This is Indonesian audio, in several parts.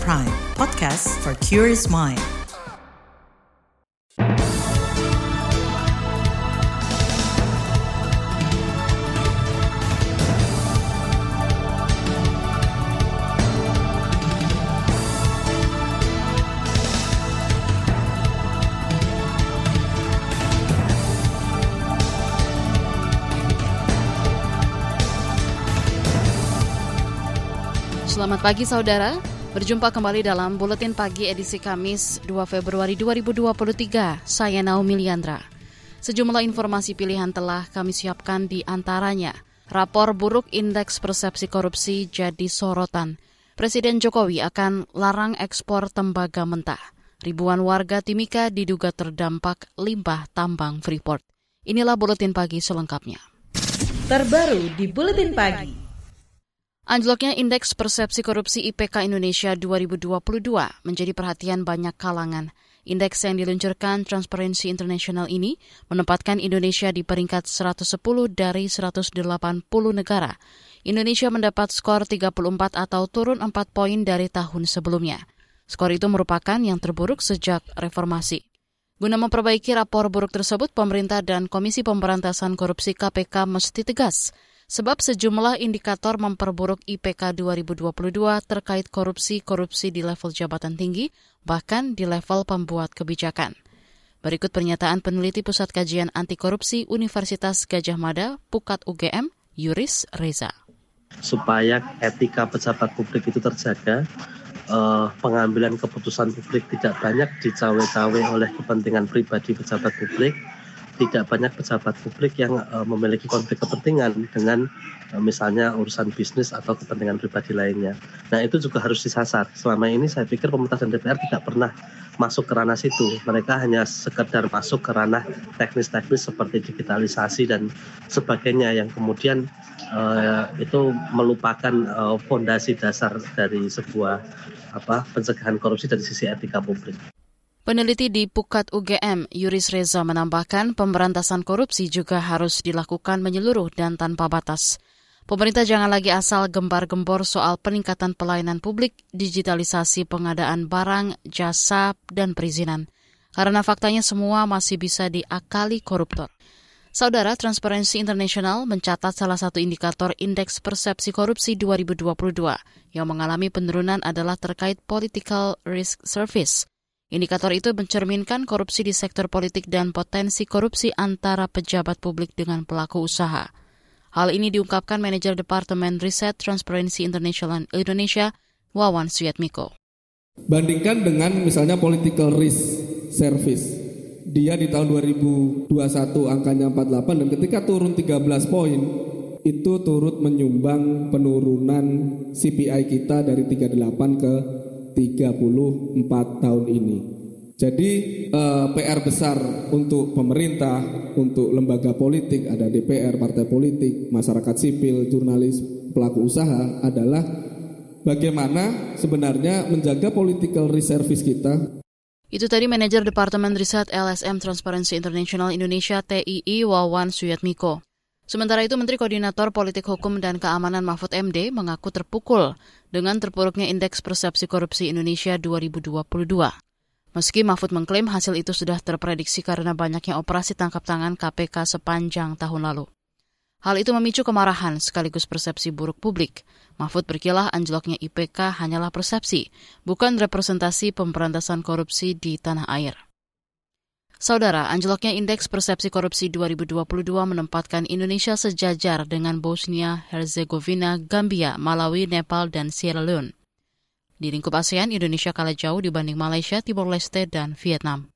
Prime, podcast for curious mind. Selamat pagi saudara, berjumpa kembali dalam Buletin Pagi edisi Kamis 2 Februari 2023. Saya Naomi Liandra. Sejumlah informasi pilihan telah kami siapkan di antaranya. Rapor buruk Indeks Persepsi Korupsi jadi sorotan. Presiden Jokowi akan larang ekspor tembaga mentah. Ribuan warga Timika diduga terdampak limbah tambang Freeport. Inilah Buletin Pagi selengkapnya. Terbaru di Buletin Pagi. Anjloknya Indeks Persepsi Korupsi IPK Indonesia 2022 menjadi perhatian banyak kalangan. Indeks yang diluncurkan Transparency International ini menempatkan Indonesia di peringkat 110 dari 180 negara. Indonesia mendapat skor 34 atau turun 4 poin dari tahun sebelumnya. Skor itu merupakan yang terburuk sejak reformasi. Guna memperbaiki rapor buruk tersebut, pemerintah dan Komisi Pemberantasan Korupsi KPK mesti tegas sebab sejumlah indikator memperburuk IPK 2022 terkait korupsi-korupsi di level jabatan tinggi, bahkan di level pembuat kebijakan. Berikut pernyataan peneliti Pusat Kajian Anti Korupsi Universitas Gajah Mada, Pukat UGM, Yuris Reza. Supaya etika pejabat publik itu terjaga, eh, pengambilan keputusan publik tidak banyak dicawe-cawe oleh kepentingan pribadi pejabat publik, tidak banyak pejabat publik yang uh, memiliki konflik kepentingan dengan uh, misalnya urusan bisnis atau kepentingan pribadi lainnya. Nah itu juga harus disasar. Selama ini saya pikir pemerintah dan DPR tidak pernah masuk ke ranah situ. Mereka hanya sekedar masuk ke ranah teknis-teknis seperti digitalisasi dan sebagainya yang kemudian uh, itu melupakan fondasi dasar dari sebuah apa pencegahan korupsi dari sisi etika publik. Peneliti di Pukat UGM, Yuris Reza menambahkan pemberantasan korupsi juga harus dilakukan menyeluruh dan tanpa batas. Pemerintah jangan lagi asal gembar-gembor soal peningkatan pelayanan publik, digitalisasi pengadaan barang, jasa, dan perizinan. Karena faktanya semua masih bisa diakali koruptor. Saudara Transparency International mencatat salah satu indikator indeks persepsi korupsi 2022 yang mengalami penurunan adalah terkait Political Risk Service Indikator itu mencerminkan korupsi di sektor politik dan potensi korupsi antara pejabat publik dengan pelaku usaha. Hal ini diungkapkan manajer Departemen Riset Transparency International Indonesia, Wawan Suyatmiko. Bandingkan dengan misalnya political risk service. Dia di tahun 2021 angkanya 48 dan ketika turun 13 poin itu turut menyumbang penurunan CPI kita dari 38 ke 34 tahun ini. Jadi eh, PR besar untuk pemerintah, untuk lembaga politik, ada DPR, partai politik, masyarakat sipil, jurnalis, pelaku usaha adalah bagaimana sebenarnya menjaga political reservice kita. Itu tadi manajer Departemen Riset LSM Transparency International Indonesia TII Wawan Suyatmiko. Sementara itu, Menteri Koordinator Politik Hukum dan Keamanan Mahfud MD mengaku terpukul dengan terpuruknya Indeks Persepsi Korupsi Indonesia 2022. Meski Mahfud mengklaim hasil itu sudah terprediksi karena banyaknya operasi tangkap tangan KPK sepanjang tahun lalu. Hal itu memicu kemarahan sekaligus persepsi buruk publik. Mahfud berkilah anjloknya IPK hanyalah persepsi, bukan representasi pemberantasan korupsi di tanah air. Saudara, anjloknya Indeks Persepsi Korupsi 2022 menempatkan Indonesia sejajar dengan Bosnia, Herzegovina, Gambia, Malawi, Nepal, dan Sierra Leone. Di lingkup ASEAN, Indonesia kalah jauh dibanding Malaysia, Timor Leste, dan Vietnam.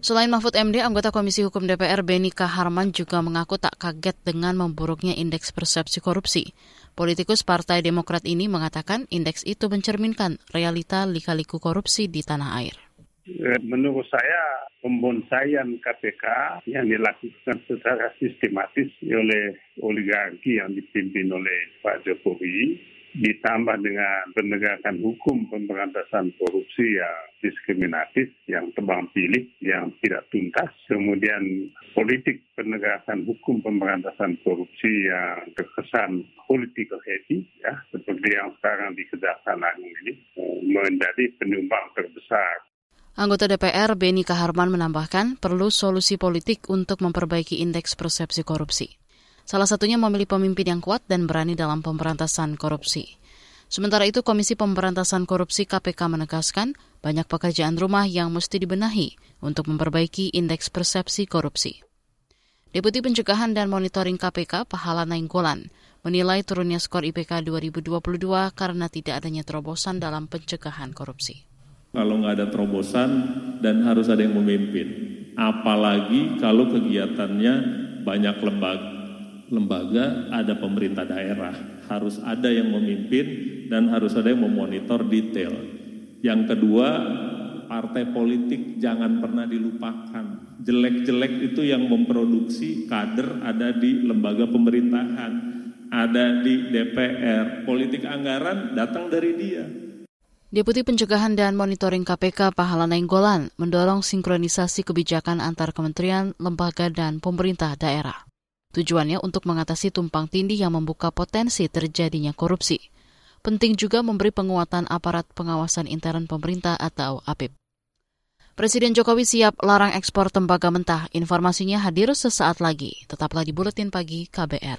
Selain Mahfud MD, anggota Komisi Hukum DPR Beni Kaharman juga mengaku tak kaget dengan memburuknya indeks persepsi korupsi. Politikus Partai Demokrat ini mengatakan indeks itu mencerminkan realita lika-liku korupsi di tanah air. Eh, menurut saya pembonsaian KPK yang dilakukan secara sistematis oleh oligarki yang dipimpin oleh Pak Jokowi ditambah dengan penegakan hukum pemberantasan korupsi yang diskriminatif, yang tebang pilih, yang tidak tuntas, kemudian politik penegakan hukum pemberantasan korupsi yang terkesan political heavy, ya, seperti yang sekarang di Kejaksaan Agung ini, eh, menjadi penyumbang terbesar Anggota DPR Beni Kaharman menambahkan perlu solusi politik untuk memperbaiki indeks persepsi korupsi. Salah satunya memilih pemimpin yang kuat dan berani dalam pemberantasan korupsi. Sementara itu, Komisi Pemberantasan Korupsi KPK menegaskan banyak pekerjaan rumah yang mesti dibenahi untuk memperbaiki indeks persepsi korupsi. Deputi Pencegahan dan Monitoring KPK Pahala Nainggolan menilai turunnya skor IPK 2022 karena tidak adanya terobosan dalam pencegahan korupsi kalau nggak ada terobosan dan harus ada yang memimpin. Apalagi kalau kegiatannya banyak lembaga, lembaga ada pemerintah daerah, harus ada yang memimpin dan harus ada yang memonitor detail. Yang kedua, partai politik jangan pernah dilupakan. Jelek-jelek itu yang memproduksi kader ada di lembaga pemerintahan, ada di DPR. Politik anggaran datang dari dia Deputi Pencegahan dan Monitoring KPK Pahala Nainggolan mendorong sinkronisasi kebijakan antar kementerian, lembaga, dan pemerintah daerah. Tujuannya untuk mengatasi tumpang tindih yang membuka potensi terjadinya korupsi. Penting juga memberi penguatan aparat pengawasan intern pemerintah atau APIP. Presiden Jokowi siap larang ekspor tembaga mentah. Informasinya hadir sesaat lagi. Tetaplah di Buletin Pagi KBR.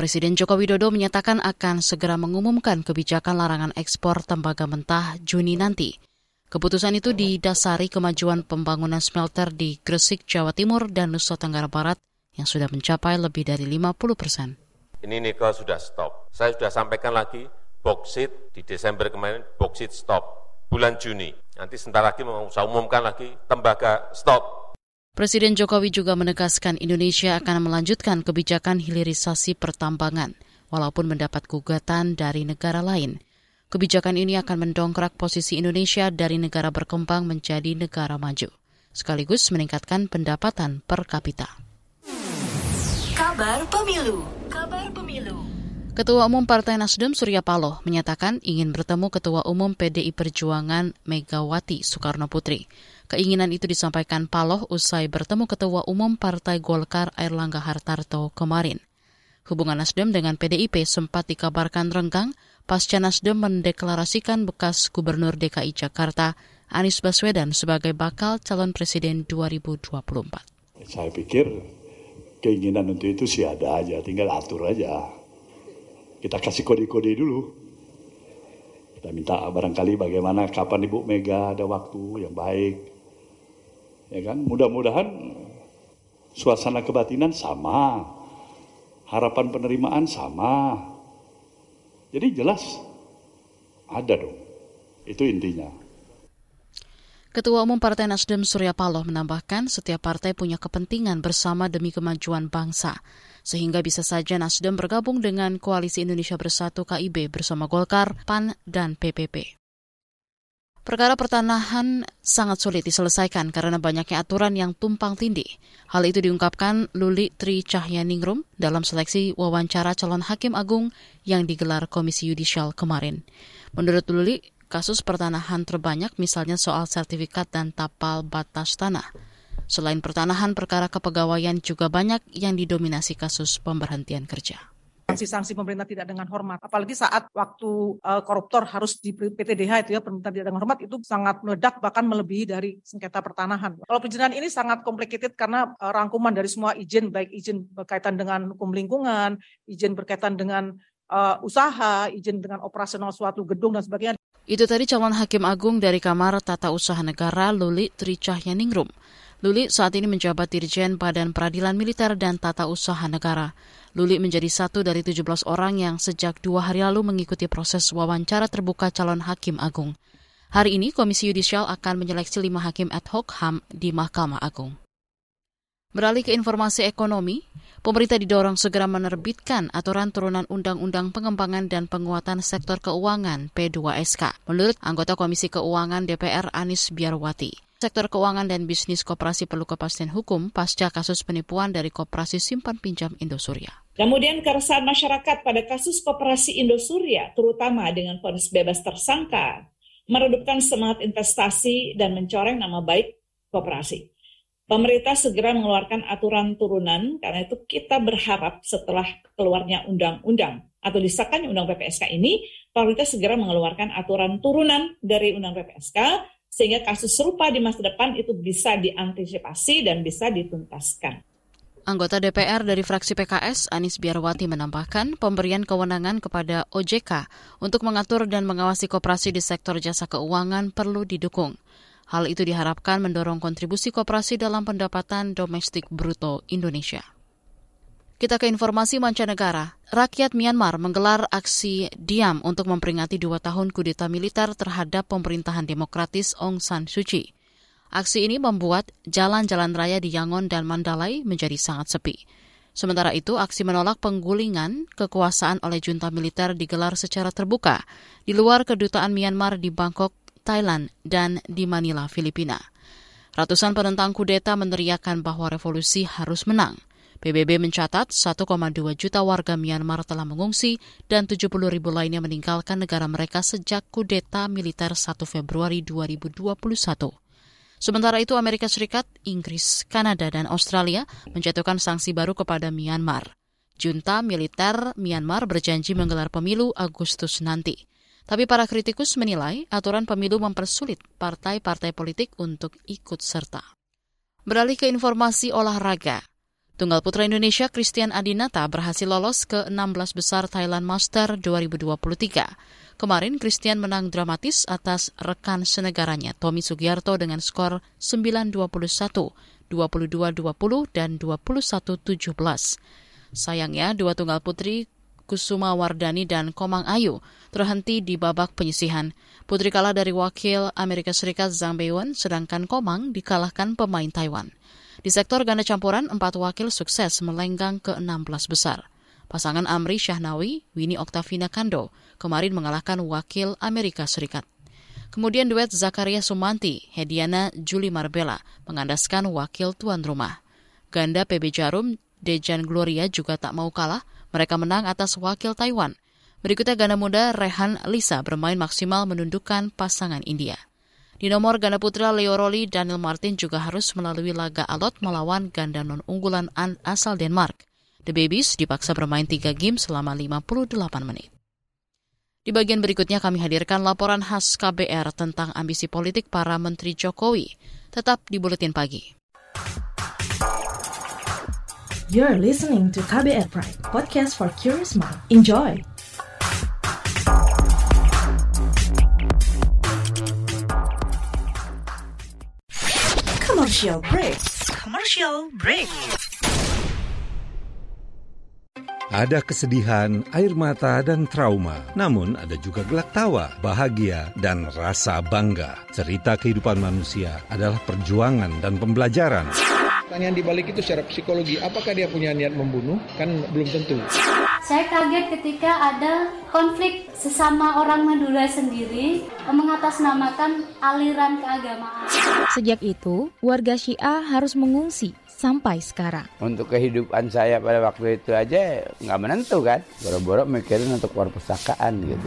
Presiden Joko Widodo menyatakan akan segera mengumumkan kebijakan larangan ekspor tembaga mentah Juni nanti. Keputusan itu didasari kemajuan pembangunan smelter di Gresik, Jawa Timur dan Nusa Tenggara Barat yang sudah mencapai lebih dari 50 persen. Ini nikel sudah stop. Saya sudah sampaikan lagi, boksit di Desember kemarin, boksit stop. Bulan Juni, nanti sebentar lagi mau saya umumkan lagi, tembaga stop Presiden Jokowi juga menegaskan Indonesia akan melanjutkan kebijakan hilirisasi pertambangan, walaupun mendapat gugatan dari negara lain. Kebijakan ini akan mendongkrak posisi Indonesia dari negara berkembang menjadi negara maju, sekaligus meningkatkan pendapatan per kapita. Kabar Pemilu Kabar Pemilu Ketua Umum Partai Nasdem Surya Paloh menyatakan ingin bertemu Ketua Umum PDI Perjuangan Megawati Soekarno Putri. Keinginan itu disampaikan Paloh usai bertemu Ketua Umum Partai Golkar Airlangga Hartarto kemarin. Hubungan Nasdem dengan PDIP sempat dikabarkan renggang pasca Nasdem mendeklarasikan bekas Gubernur DKI Jakarta Anies Baswedan sebagai bakal calon presiden 2024. Saya pikir keinginan untuk itu sih ada aja, tinggal atur aja. Kita kasih kode-kode dulu. Kita minta barangkali bagaimana kapan Ibu Mega ada waktu yang baik ya kan? Mudah-mudahan suasana kebatinan sama. Harapan penerimaan sama. Jadi jelas ada dong. Itu intinya. Ketua Umum Partai Nasdem Surya Paloh menambahkan setiap partai punya kepentingan bersama demi kemajuan bangsa, sehingga bisa saja Nasdem bergabung dengan Koalisi Indonesia Bersatu KIB bersama Golkar, PAN, dan PPP. Perkara pertanahan sangat sulit diselesaikan karena banyaknya aturan yang tumpang tindih. Hal itu diungkapkan Luli Tri Cahyaningrum dalam seleksi wawancara calon hakim agung yang digelar Komisi Yudisial kemarin. Menurut Luli, kasus pertanahan terbanyak misalnya soal sertifikat dan tapal batas tanah. Selain pertanahan, perkara kepegawaian juga banyak yang didominasi kasus pemberhentian kerja sanksi-sanksi pemerintah tidak dengan hormat. Apalagi saat waktu uh, koruptor harus di PTDH itu ya pemerintah tidak dengan hormat itu sangat meledak bahkan melebihi dari sengketa pertanahan. Kalau perizinan ini sangat complicated karena uh, rangkuman dari semua izin baik izin berkaitan dengan hukum lingkungan, izin berkaitan dengan uh, usaha, izin dengan operasional suatu gedung dan sebagainya. Itu tadi calon hakim agung dari Kamar Tata Usaha Negara Luli Tri Cahyaningrum. Luli saat ini menjabat Dirjen Badan Peradilan Militer dan Tata Usaha Negara. Luli menjadi satu dari 17 orang yang sejak dua hari lalu mengikuti proses wawancara terbuka calon hakim agung. Hari ini Komisi Yudisial akan menyeleksi lima hakim ad hoc HAM di Mahkamah Agung. Beralih ke informasi ekonomi, pemerintah didorong segera menerbitkan aturan turunan Undang-Undang Pengembangan dan Penguatan Sektor Keuangan P2SK, menurut anggota Komisi Keuangan DPR Anis Biarwati. Sektor keuangan dan bisnis koperasi perlu kepastian hukum pasca kasus penipuan dari koperasi simpan pinjam Indosuria. Kemudian keresahan masyarakat pada kasus koperasi Indosuria, terutama dengan vonis bebas tersangka, meredupkan semangat investasi dan mencoreng nama baik koperasi. Pemerintah segera mengeluarkan aturan turunan karena itu kita berharap setelah keluarnya undang-undang atau disahkannya undang PPSK ini, pemerintah segera mengeluarkan aturan turunan dari undang PPSK sehingga kasus serupa di masa depan itu bisa diantisipasi dan bisa dituntaskan. Anggota DPR dari fraksi PKS, Anis Biarwati menambahkan pemberian kewenangan kepada OJK untuk mengatur dan mengawasi koperasi di sektor jasa keuangan perlu didukung. Hal itu diharapkan mendorong kontribusi koperasi dalam pendapatan domestik bruto Indonesia. Kita ke informasi mancanegara. Rakyat Myanmar menggelar aksi diam untuk memperingati dua tahun kudeta militer terhadap pemerintahan demokratis Aung San Suu Kyi. Aksi ini membuat jalan-jalan raya di Yangon dan Mandalay menjadi sangat sepi. Sementara itu, aksi menolak penggulingan kekuasaan oleh junta militer digelar secara terbuka di luar kedutaan Myanmar di Bangkok, Thailand, dan di Manila, Filipina. Ratusan penentang kudeta meneriakan bahwa revolusi harus menang. PBB mencatat 1,2 juta warga Myanmar telah mengungsi dan 70 ribu lainnya meninggalkan negara mereka sejak kudeta militer 1 Februari 2021. Sementara itu Amerika Serikat, Inggris, Kanada, dan Australia menjatuhkan sanksi baru kepada Myanmar. Junta militer Myanmar berjanji menggelar pemilu Agustus nanti. Tapi para kritikus menilai aturan pemilu mempersulit partai-partai politik untuk ikut serta. Beralih ke informasi olahraga. Tunggal putra Indonesia Christian Adinata berhasil lolos ke 16 besar Thailand Master 2023. Kemarin Christian menang dramatis atas rekan senegaranya Tommy Sugiarto dengan skor 9-21, 22-20, dan 21-17. Sayangnya, dua tunggal putri Kusuma Wardani dan Komang Ayu terhenti di babak penyisihan. Putri kalah dari wakil Amerika Serikat Zhang Beiwen, sedangkan Komang dikalahkan pemain Taiwan. Di sektor ganda campuran, empat wakil sukses melenggang ke 16 besar. Pasangan Amri Syahnawi, Winnie Oktavina Kando, kemarin mengalahkan wakil Amerika Serikat. Kemudian duet Zakaria Sumanti, Hediana Juli Marbella mengandaskan wakil tuan rumah. Ganda PB Jarum, Dejan Gloria juga tak mau kalah, mereka menang atas wakil Taiwan. Berikutnya ganda muda Rehan Lisa bermain maksimal menundukkan pasangan India. Di nomor ganda putra Leo Roli, Daniel Martin juga harus melalui laga alot melawan ganda non-unggulan asal Denmark. The Babies dipaksa bermain tiga game selama 58 menit. Di bagian berikutnya kami hadirkan laporan khas KBR tentang ambisi politik para Menteri Jokowi. Tetap di Buletin Pagi. You're listening to KBR Pride, podcast for curious mind. Enjoy! Commercial break. Commercial break. Ada kesedihan, air mata, dan trauma. Namun ada juga gelak tawa, bahagia, dan rasa bangga. Cerita kehidupan manusia adalah perjuangan dan pembelajaran. Pertanyaan di balik itu secara psikologi, apakah dia punya niat membunuh? Kan belum tentu. Saya kaget ketika ada konflik sesama orang Madura sendiri mengatasnamakan aliran keagamaan. Sejak itu, warga Syiah harus mengungsi sampai sekarang. Untuk kehidupan saya pada waktu itu aja nggak menentu kan. Boro-boro mikirin untuk perpustakaan gitu.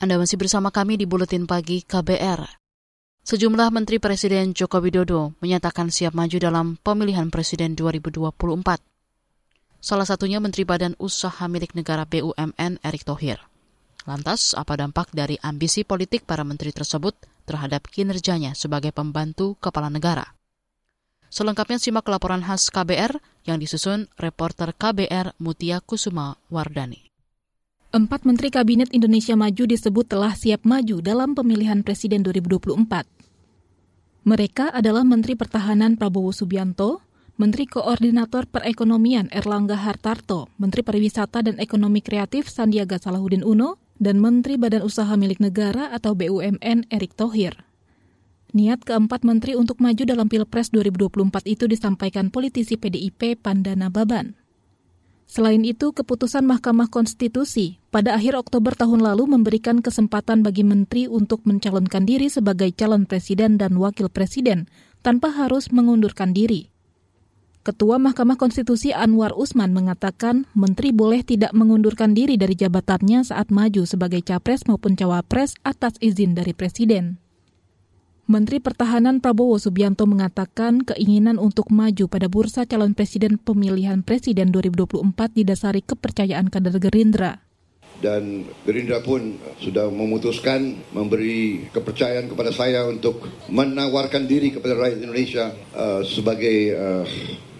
Anda masih bersama kami di Buletin Pagi KBR. Sejumlah Menteri Presiden Joko Widodo menyatakan siap maju dalam pemilihan Presiden 2024. Salah satunya Menteri Badan Usaha Milik Negara BUMN Erick Thohir. Lantas, apa dampak dari ambisi politik para menteri tersebut terhadap kinerjanya sebagai pembantu kepala negara? Selengkapnya simak laporan khas KBR yang disusun reporter KBR Mutia Kusuma Wardani. Empat Menteri Kabinet Indonesia Maju disebut telah siap maju dalam pemilihan Presiden 2024. Mereka adalah Menteri Pertahanan Prabowo Subianto, Menteri Koordinator Perekonomian Erlangga Hartarto, Menteri Pariwisata dan Ekonomi Kreatif Sandiaga Salahuddin Uno, dan Menteri Badan Usaha Milik Negara atau BUMN Erick Thohir. Niat keempat menteri untuk maju dalam Pilpres 2024 itu disampaikan politisi PDIP Pandana Baban. Selain itu, keputusan Mahkamah Konstitusi pada akhir Oktober tahun lalu memberikan kesempatan bagi menteri untuk mencalonkan diri sebagai calon presiden dan wakil presiden tanpa harus mengundurkan diri. Ketua Mahkamah Konstitusi Anwar Usman mengatakan menteri boleh tidak mengundurkan diri dari jabatannya saat maju sebagai capres maupun cawapres atas izin dari presiden. Menteri Pertahanan Prabowo Subianto mengatakan keinginan untuk maju pada bursa calon presiden pemilihan presiden 2024 didasari kepercayaan kader Gerindra. Dan Gerindra pun sudah memutuskan memberi kepercayaan kepada saya untuk menawarkan diri kepada rakyat Indonesia uh, sebagai uh,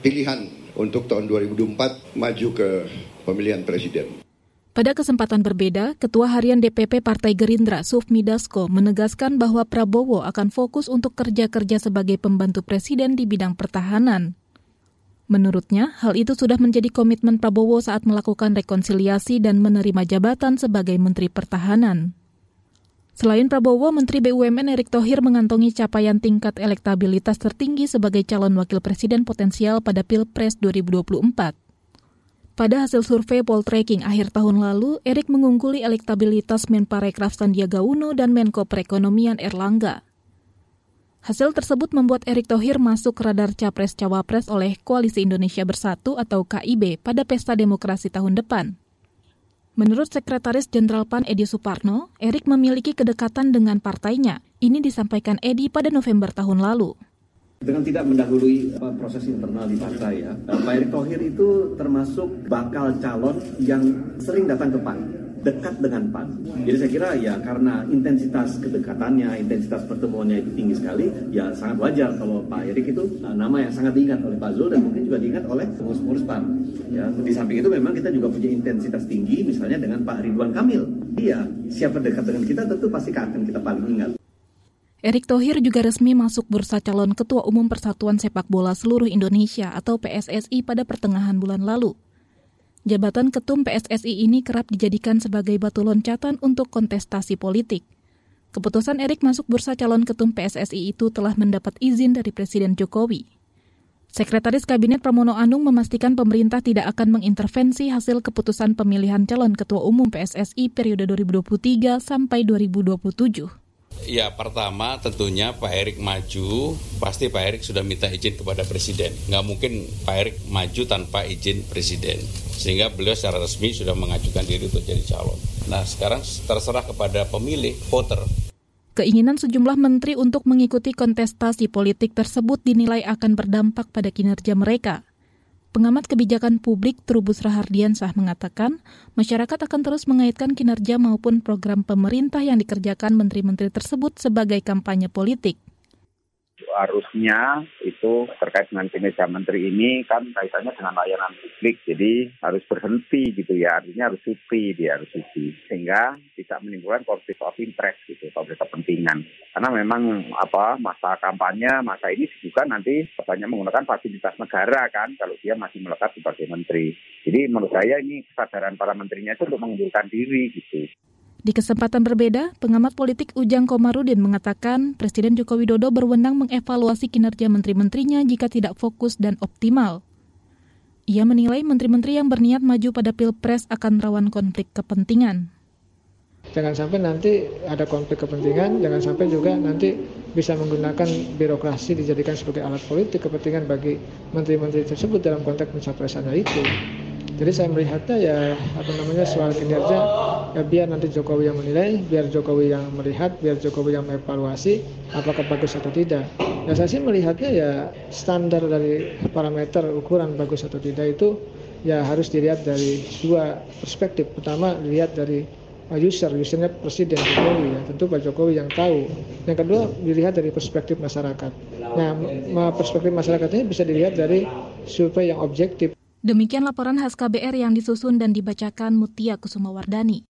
pilihan untuk tahun 2024 maju ke pemilihan presiden. Pada kesempatan berbeda, Ketua Harian DPP Partai Gerindra Sufmi Dasko menegaskan bahwa Prabowo akan fokus untuk kerja-kerja sebagai pembantu presiden di bidang pertahanan. Menurutnya, hal itu sudah menjadi komitmen Prabowo saat melakukan rekonsiliasi dan menerima jabatan sebagai Menteri Pertahanan. Selain Prabowo, Menteri BUMN Erick Thohir mengantongi capaian tingkat elektabilitas tertinggi sebagai calon wakil presiden potensial pada Pilpres 2024. Pada hasil survei Poltreking akhir tahun lalu, Erik mengungguli elektabilitas Menparekraf Sandiaga Uno dan Menko Perekonomian Erlangga. Hasil tersebut membuat Erik Thohir masuk radar Capres-Cawapres oleh Koalisi Indonesia Bersatu atau KIB pada Pesta Demokrasi tahun depan. Menurut Sekretaris Jenderal PAN Edi Suparno, Erik memiliki kedekatan dengan partainya. Ini disampaikan Edi pada November tahun lalu. Dengan tidak mendahului apa, proses internal di partai ya, Pak Erick Thohir itu termasuk bakal calon yang sering datang ke PAN, dekat dengan PAN. Jadi saya kira ya karena intensitas kedekatannya, intensitas pertemuannya itu tinggi sekali, ya sangat wajar kalau Pak Erick itu uh, nama yang sangat diingat oleh Pak Zul dan mungkin juga diingat oleh pengurus-pengurus PAN. Ya, di samping itu memang kita juga punya intensitas tinggi misalnya dengan Pak Ridwan Kamil. Dia siapa dekat dengan kita tentu pasti akan kita paling ingat. Erick Thohir juga resmi masuk bursa calon Ketua Umum Persatuan Sepak Bola Seluruh Indonesia atau PSSI pada pertengahan bulan lalu. Jabatan Ketum PSSI ini kerap dijadikan sebagai batu loncatan untuk kontestasi politik. Keputusan Erick masuk bursa calon Ketum PSSI itu telah mendapat izin dari Presiden Jokowi. Sekretaris Kabinet Pramono Anung memastikan pemerintah tidak akan mengintervensi hasil keputusan pemilihan calon Ketua Umum PSSI periode 2023 sampai 2027. Ya pertama tentunya Pak Erik maju, pasti Pak Erik sudah minta izin kepada Presiden. Nggak mungkin Pak Erik maju tanpa izin Presiden. Sehingga beliau secara resmi sudah mengajukan diri untuk jadi calon. Nah sekarang terserah kepada pemilih, voter. Keinginan sejumlah menteri untuk mengikuti kontestasi politik tersebut dinilai akan berdampak pada kinerja mereka. Pengamat kebijakan publik Trubus Rahardiansah mengatakan, masyarakat akan terus mengaitkan kinerja maupun program pemerintah yang dikerjakan menteri-menteri tersebut sebagai kampanye politik harusnya itu terkait dengan kinerja menteri ini kan kaitannya dengan layanan publik, jadi harus berhenti gitu ya, artinya harus cuti, dia harus cuti, sehingga tidak menimbulkan konflik of interest gitu, konflik kepentingan. Karena memang apa masa kampanye, masa ini juga nanti banyak menggunakan fasilitas negara kan, kalau dia masih melekat sebagai menteri. Jadi menurut saya ini kesadaran para menterinya itu untuk mengundurkan diri gitu. Di kesempatan berbeda, pengamat politik Ujang Komarudin mengatakan Presiden Joko Widodo berwenang mengevaluasi kinerja menteri-menterinya jika tidak fokus dan optimal. Ia menilai menteri-menteri yang berniat maju pada Pilpres akan rawan konflik kepentingan. Jangan sampai nanti ada konflik kepentingan, jangan sampai juga nanti bisa menggunakan birokrasi dijadikan sebagai alat politik kepentingan bagi menteri-menteri tersebut dalam konteks pencapresannya itu. Jadi saya melihatnya ya apa namanya soal kinerja ya biar nanti Jokowi yang menilai, biar Jokowi yang melihat, biar Jokowi yang mengevaluasi apakah bagus atau tidak. Ya saya sih melihatnya ya standar dari parameter ukuran bagus atau tidak itu ya harus dilihat dari dua perspektif. Pertama dilihat dari user, usernya Presiden Jokowi ya, tentu Pak Jokowi yang tahu. Yang kedua dilihat dari perspektif masyarakat. Nah, perspektif masyarakat ini bisa dilihat dari survei yang objektif. Demikian laporan khas KBR yang disusun dan dibacakan Mutia Kusumawardani.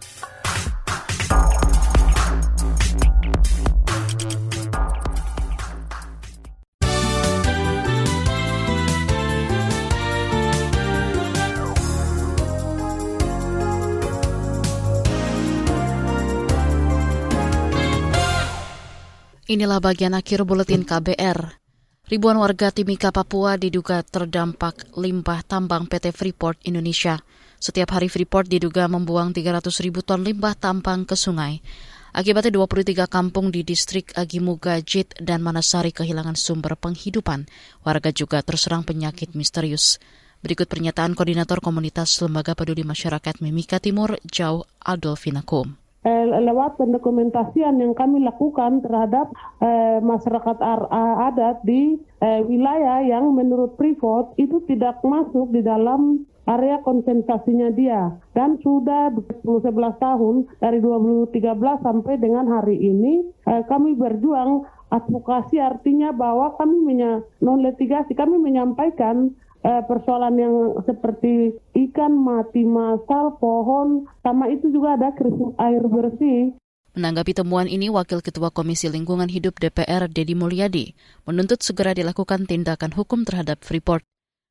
Inilah bagian akhir buletin KBR. Ribuan warga Timika, Papua diduga terdampak limbah tambang PT Freeport Indonesia. Setiap hari Freeport diduga membuang 300 ribu ton limbah tambang ke sungai. Akibatnya 23 kampung di distrik Agimuga, Jit, dan Manasari kehilangan sumber penghidupan. Warga juga terserang penyakit misterius. Berikut pernyataan Koordinator Komunitas Lembaga Peduli Masyarakat Mimika Timur, Jauh Adolfina eh, lewat pendokumentasian yang kami lakukan terhadap eh, masyarakat adat di eh, wilayah yang menurut Freeport itu tidak masuk di dalam area konsentrasinya dia dan sudah 11 tahun dari 2013 sampai dengan hari ini eh, kami berjuang advokasi artinya bahwa kami menya non litigasi kami menyampaikan eh, persoalan yang seperti ikan mati masal, pohon, sama itu juga ada krisis air bersih. Menanggapi temuan ini, Wakil Ketua Komisi Lingkungan Hidup DPR, Dedi Mulyadi, menuntut segera dilakukan tindakan hukum terhadap Freeport.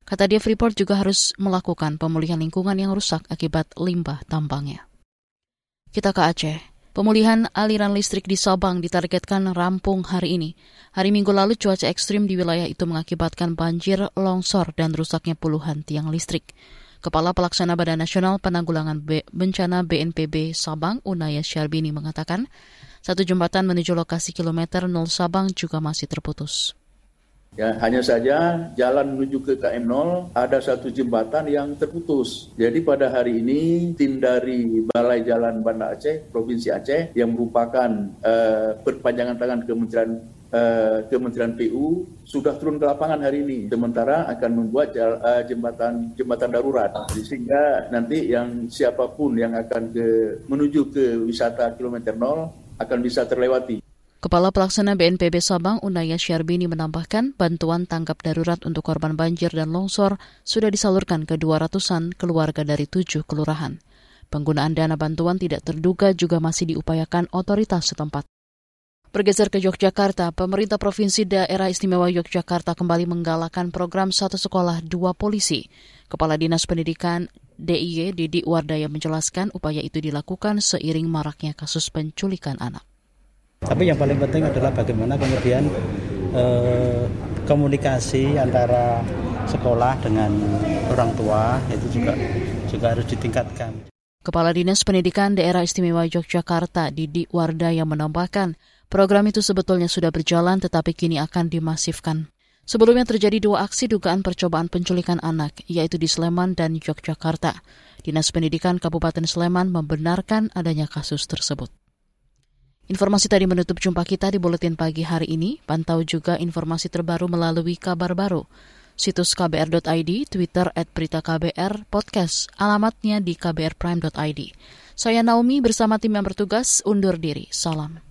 Kata dia, Freeport juga harus melakukan pemulihan lingkungan yang rusak akibat limbah tambangnya. Kita ke Aceh. Pemulihan aliran listrik di Sabang ditargetkan rampung hari ini. Hari Minggu lalu cuaca ekstrim di wilayah itu mengakibatkan banjir, longsor, dan rusaknya puluhan tiang listrik. Kepala Pelaksana Badan Nasional Penanggulangan Bencana BNPB Sabang, Unaya Syarbini mengatakan, satu jembatan menuju lokasi kilometer 0 Sabang juga masih terputus. Ya, hanya saja jalan menuju ke KM0 ada satu jembatan yang terputus. Jadi pada hari ini tim dari Balai Jalan Banda Aceh, Provinsi Aceh yang merupakan uh, perpanjangan tangan Kementerian uh, Kementerian PU sudah turun ke lapangan hari ini. Sementara akan membuat uh, jembatan jembatan darurat sehingga nanti yang siapa pun yang akan ke menuju ke wisata kilometer 0 akan bisa terlewati. Kepala Pelaksana BNPB Sabang Unaya Syarbini menambahkan bantuan tanggap darurat untuk korban banjir dan longsor sudah disalurkan ke 200-an keluarga dari tujuh kelurahan. Penggunaan dana bantuan tidak terduga juga masih diupayakan otoritas setempat. Bergeser ke Yogyakarta, pemerintah Provinsi Daerah Istimewa Yogyakarta kembali menggalakkan program Satu Sekolah Dua Polisi. Kepala Dinas Pendidikan DIY Didi Wardaya menjelaskan upaya itu dilakukan seiring maraknya kasus penculikan anak. Tapi yang paling penting adalah bagaimana kemudian eh, komunikasi antara sekolah dengan orang tua itu juga juga harus ditingkatkan. Kepala Dinas Pendidikan Daerah Istimewa Yogyakarta Didi Warda yang menambahkan, program itu sebetulnya sudah berjalan tetapi kini akan dimasifkan. Sebelumnya terjadi dua aksi dugaan percobaan penculikan anak, yaitu di Sleman dan Yogyakarta. Dinas Pendidikan Kabupaten Sleman membenarkan adanya kasus tersebut. Informasi tadi menutup jumpa kita di Buletin Pagi hari ini. Pantau juga informasi terbaru melalui kabar baru. Situs kbr.id, Twitter at berita KBR, podcast, alamatnya di kbrprime.id. Saya Naomi bersama tim yang bertugas undur diri. Salam.